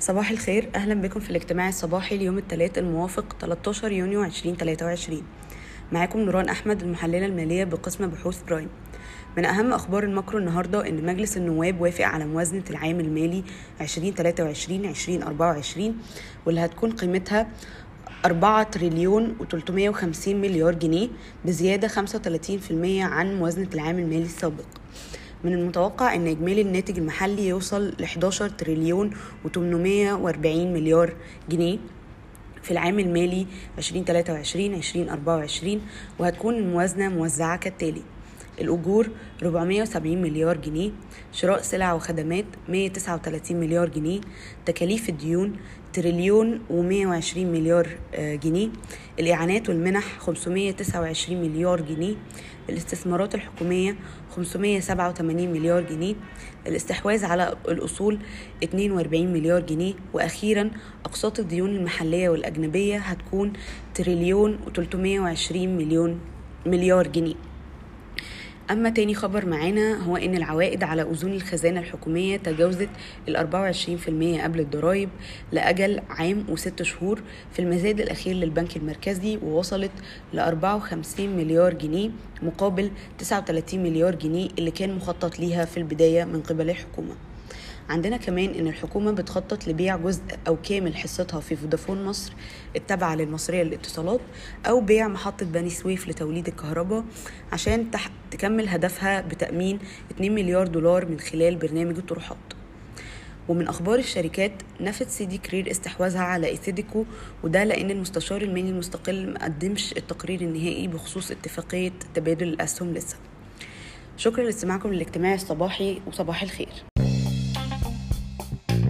صباح الخير. أهلا بكم في الاجتماع الصباحي ليوم الثلاث الموافق 13 يونيو 2023 معاكم نوران أحمد المحللة المالية بقسم بحوث Prime. من أهم أخبار ال macro النهاردة إن مجلس النواب وافق على موازنة العام المالي 2023-2024 واللي هتكون قيمتها 4 تريليون و350 مليار جنيه بزيادة 35% عن موازنة العام المالي السابق. من المتوقع أن إجمالي الناتج المحلي يوصل ل 11 تريليون و840 مليار جنيه في العام المالي 2023 2024 وهتكون الموازنة موزعة كالتالي. الأجور 470 مليار جنيه شراء سلع وخدمات 139 مليار جنيه تكاليف الديون تريليون و120 مليار جنيه الإعانات والمنح 529 مليار جنيه الاستثمارات الحكومية 587 مليار جنيه الاستحواذ على الأصول 42 مليار جنيه وأخيرا أقساط الديون المحلية والأجنبية هتكون تريليون و320 مليون مليار جنيه. أما تاني خبر معانا هو إن العوائد على أذون الخزانة الحكومية تجاوزت ال 24% قبل الضرائب لأجل عام وست شهور في المزاد الأخير للبنك المركزي ووصلت ل 54 مليار جنيه مقابل 39 مليار جنيه اللي كان مخطط ليها في البداية من قبل الحكومة. عندنا كمان إن الحكومة بتخطط لبيع جزء أو كامل حصتها في فودافون مصر التابعة للمصرية للاتصالات أو بيع محطة بني سويف لتوليد الكهرباء عشان تح... تكمل هدفها بتأمين 2 مليار دولار من خلال برنامج الطروحات. ومن أخبار الشركات نفت سيدي كرير استحواذها على إيثيدكو وده لأن المستشار المالي المستقل مقدمش التقرير النهائي بخصوص اتفاقية تبادل الأسهم لسه. شكرا لاستماعكم للاجتماع الصباحي وصباح الخير.